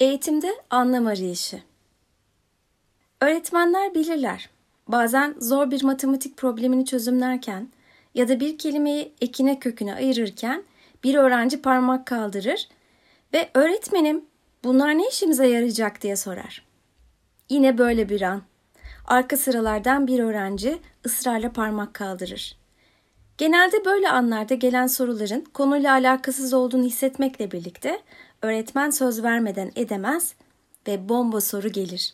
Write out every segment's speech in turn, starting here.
Eğitimde anlam arayışı. Öğretmenler bilirler. Bazen zor bir matematik problemini çözümlerken ya da bir kelimeyi ekine köküne ayırırken bir öğrenci parmak kaldırır ve öğretmenim bunlar ne işimize yarayacak diye sorar. Yine böyle bir an. Arka sıralardan bir öğrenci ısrarla parmak kaldırır. Genelde böyle anlarda gelen soruların konuyla alakasız olduğunu hissetmekle birlikte öğretmen söz vermeden edemez ve bomba soru gelir.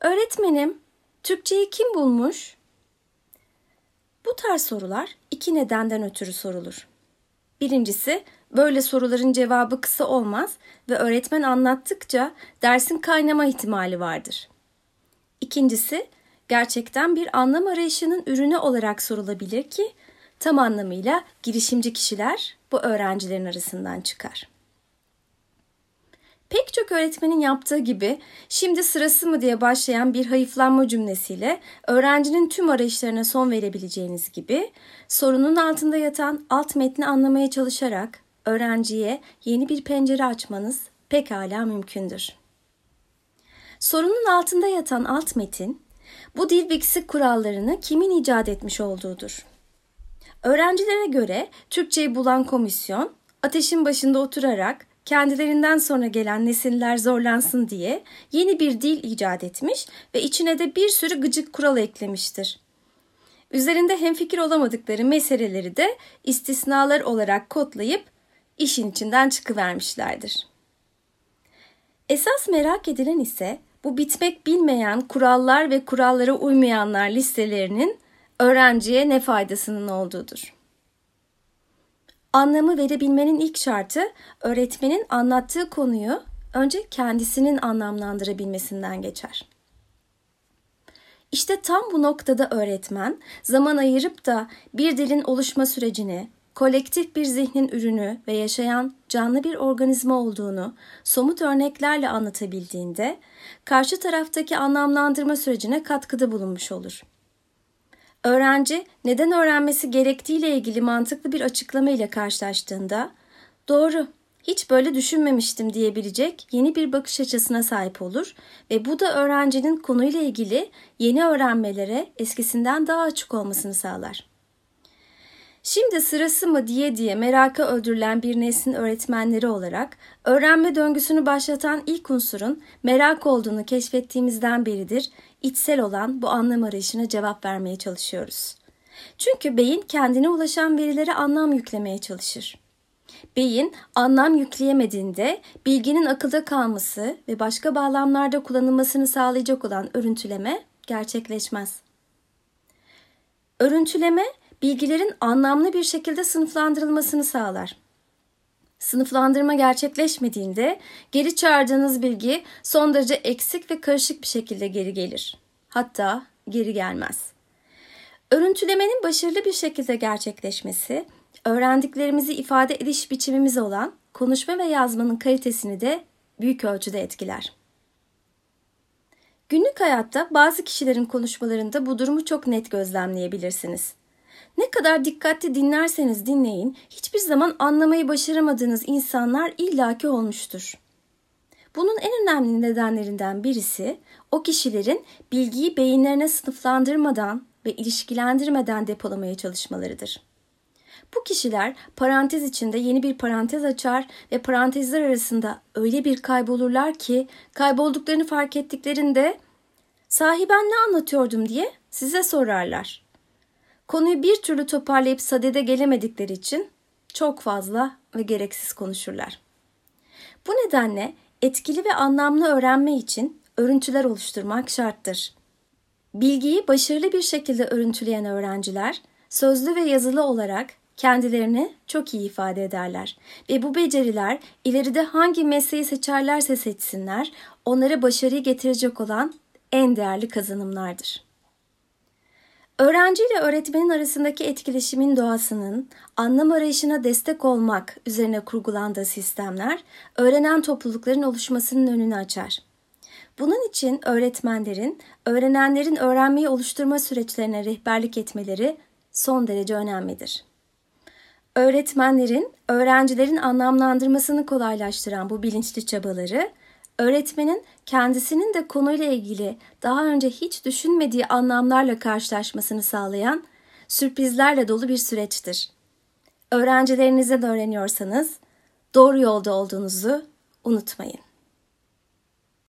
Öğretmenim, Türkçeyi kim bulmuş? Bu tarz sorular iki nedenden ötürü sorulur. Birincisi, böyle soruların cevabı kısa olmaz ve öğretmen anlattıkça dersin kaynama ihtimali vardır. İkincisi, gerçekten bir anlam arayışının ürünü olarak sorulabilir ki tam anlamıyla girişimci kişiler bu öğrencilerin arasından çıkar. Pek çok öğretmenin yaptığı gibi şimdi sırası mı diye başlayan bir hayıflanma cümlesiyle öğrencinin tüm arayışlarına son verebileceğiniz gibi sorunun altında yatan alt metni anlamaya çalışarak öğrenciye yeni bir pencere açmanız pekala mümkündür. Sorunun altında yatan alt metin bu dil bilgisi kurallarını kimin icat etmiş olduğudur. Öğrencilere göre Türkçeyi bulan komisyon ateşin başında oturarak kendilerinden sonra gelen nesiller zorlansın diye yeni bir dil icat etmiş ve içine de bir sürü gıcık kural eklemiştir. Üzerinde hemfikir olamadıkları meseleleri de istisnalar olarak kodlayıp işin içinden çıkıvermişlerdir. Esas merak edilen ise bu bitmek bilmeyen kurallar ve kurallara uymayanlar listelerinin öğrenciye ne faydasının olduğudur. Anlamı verebilmenin ilk şartı öğretmenin anlattığı konuyu önce kendisinin anlamlandırabilmesinden geçer. İşte tam bu noktada öğretmen zaman ayırıp da bir dilin oluşma sürecini, kolektif bir zihnin ürünü ve yaşayan canlı bir organizma olduğunu somut örneklerle anlatabildiğinde karşı taraftaki anlamlandırma sürecine katkıda bulunmuş olur. Öğrenci neden öğrenmesi gerektiğiyle ilgili mantıklı bir açıklama ile karşılaştığında doğru hiç böyle düşünmemiştim diyebilecek yeni bir bakış açısına sahip olur ve bu da öğrencinin konuyla ilgili yeni öğrenmelere eskisinden daha açık olmasını sağlar. Şimdi sırası mı diye diye meraka öldürülen bir neslin öğretmenleri olarak öğrenme döngüsünü başlatan ilk unsurun merak olduğunu keşfettiğimizden beridir içsel olan bu anlam arayışına cevap vermeye çalışıyoruz. Çünkü beyin kendine ulaşan verilere anlam yüklemeye çalışır. Beyin anlam yükleyemediğinde bilginin akılda kalması ve başka bağlamlarda kullanılmasını sağlayacak olan örüntüleme gerçekleşmez. Örüntüleme bilgilerin anlamlı bir şekilde sınıflandırılmasını sağlar. Sınıflandırma gerçekleşmediğinde geri çağırdığınız bilgi son derece eksik ve karışık bir şekilde geri gelir. Hatta geri gelmez. Örüntülemenin başarılı bir şekilde gerçekleşmesi, öğrendiklerimizi ifade ediş biçimimiz olan konuşma ve yazmanın kalitesini de büyük ölçüde etkiler. Günlük hayatta bazı kişilerin konuşmalarında bu durumu çok net gözlemleyebilirsiniz. Ne kadar dikkatli dinlerseniz dinleyin, hiçbir zaman anlamayı başaramadığınız insanlar illaki olmuştur. Bunun en önemli nedenlerinden birisi o kişilerin bilgiyi beyinlerine sınıflandırmadan ve ilişkilendirmeden depolamaya çalışmalarıdır. Bu kişiler parantez içinde yeni bir parantez açar ve parantezler arasında öyle bir kaybolurlar ki kaybolduklarını fark ettiklerinde sahi ben ne anlatıyordum diye size sorarlar. Konuyu bir türlü toparlayıp sadede gelemedikleri için çok fazla ve gereksiz konuşurlar. Bu nedenle etkili ve anlamlı öğrenme için örüntüler oluşturmak şarttır. Bilgiyi başarılı bir şekilde örüntüleyen öğrenciler sözlü ve yazılı olarak kendilerini çok iyi ifade ederler ve bu beceriler ileride hangi mesleği seçerlerse seçsinler onlara başarıyı getirecek olan en değerli kazanımlardır. Öğrenci ile öğretmenin arasındaki etkileşimin doğasının anlam arayışına destek olmak üzerine kurgulandığı sistemler öğrenen toplulukların oluşmasının önünü açar. Bunun için öğretmenlerin, öğrenenlerin öğrenmeyi oluşturma süreçlerine rehberlik etmeleri son derece önemlidir. Öğretmenlerin, öğrencilerin anlamlandırmasını kolaylaştıran bu bilinçli çabaları, öğretmenin kendisinin de konuyla ilgili daha önce hiç düşünmediği anlamlarla karşılaşmasını sağlayan sürprizlerle dolu bir süreçtir. Öğrencilerinize de öğreniyorsanız doğru yolda olduğunuzu unutmayın.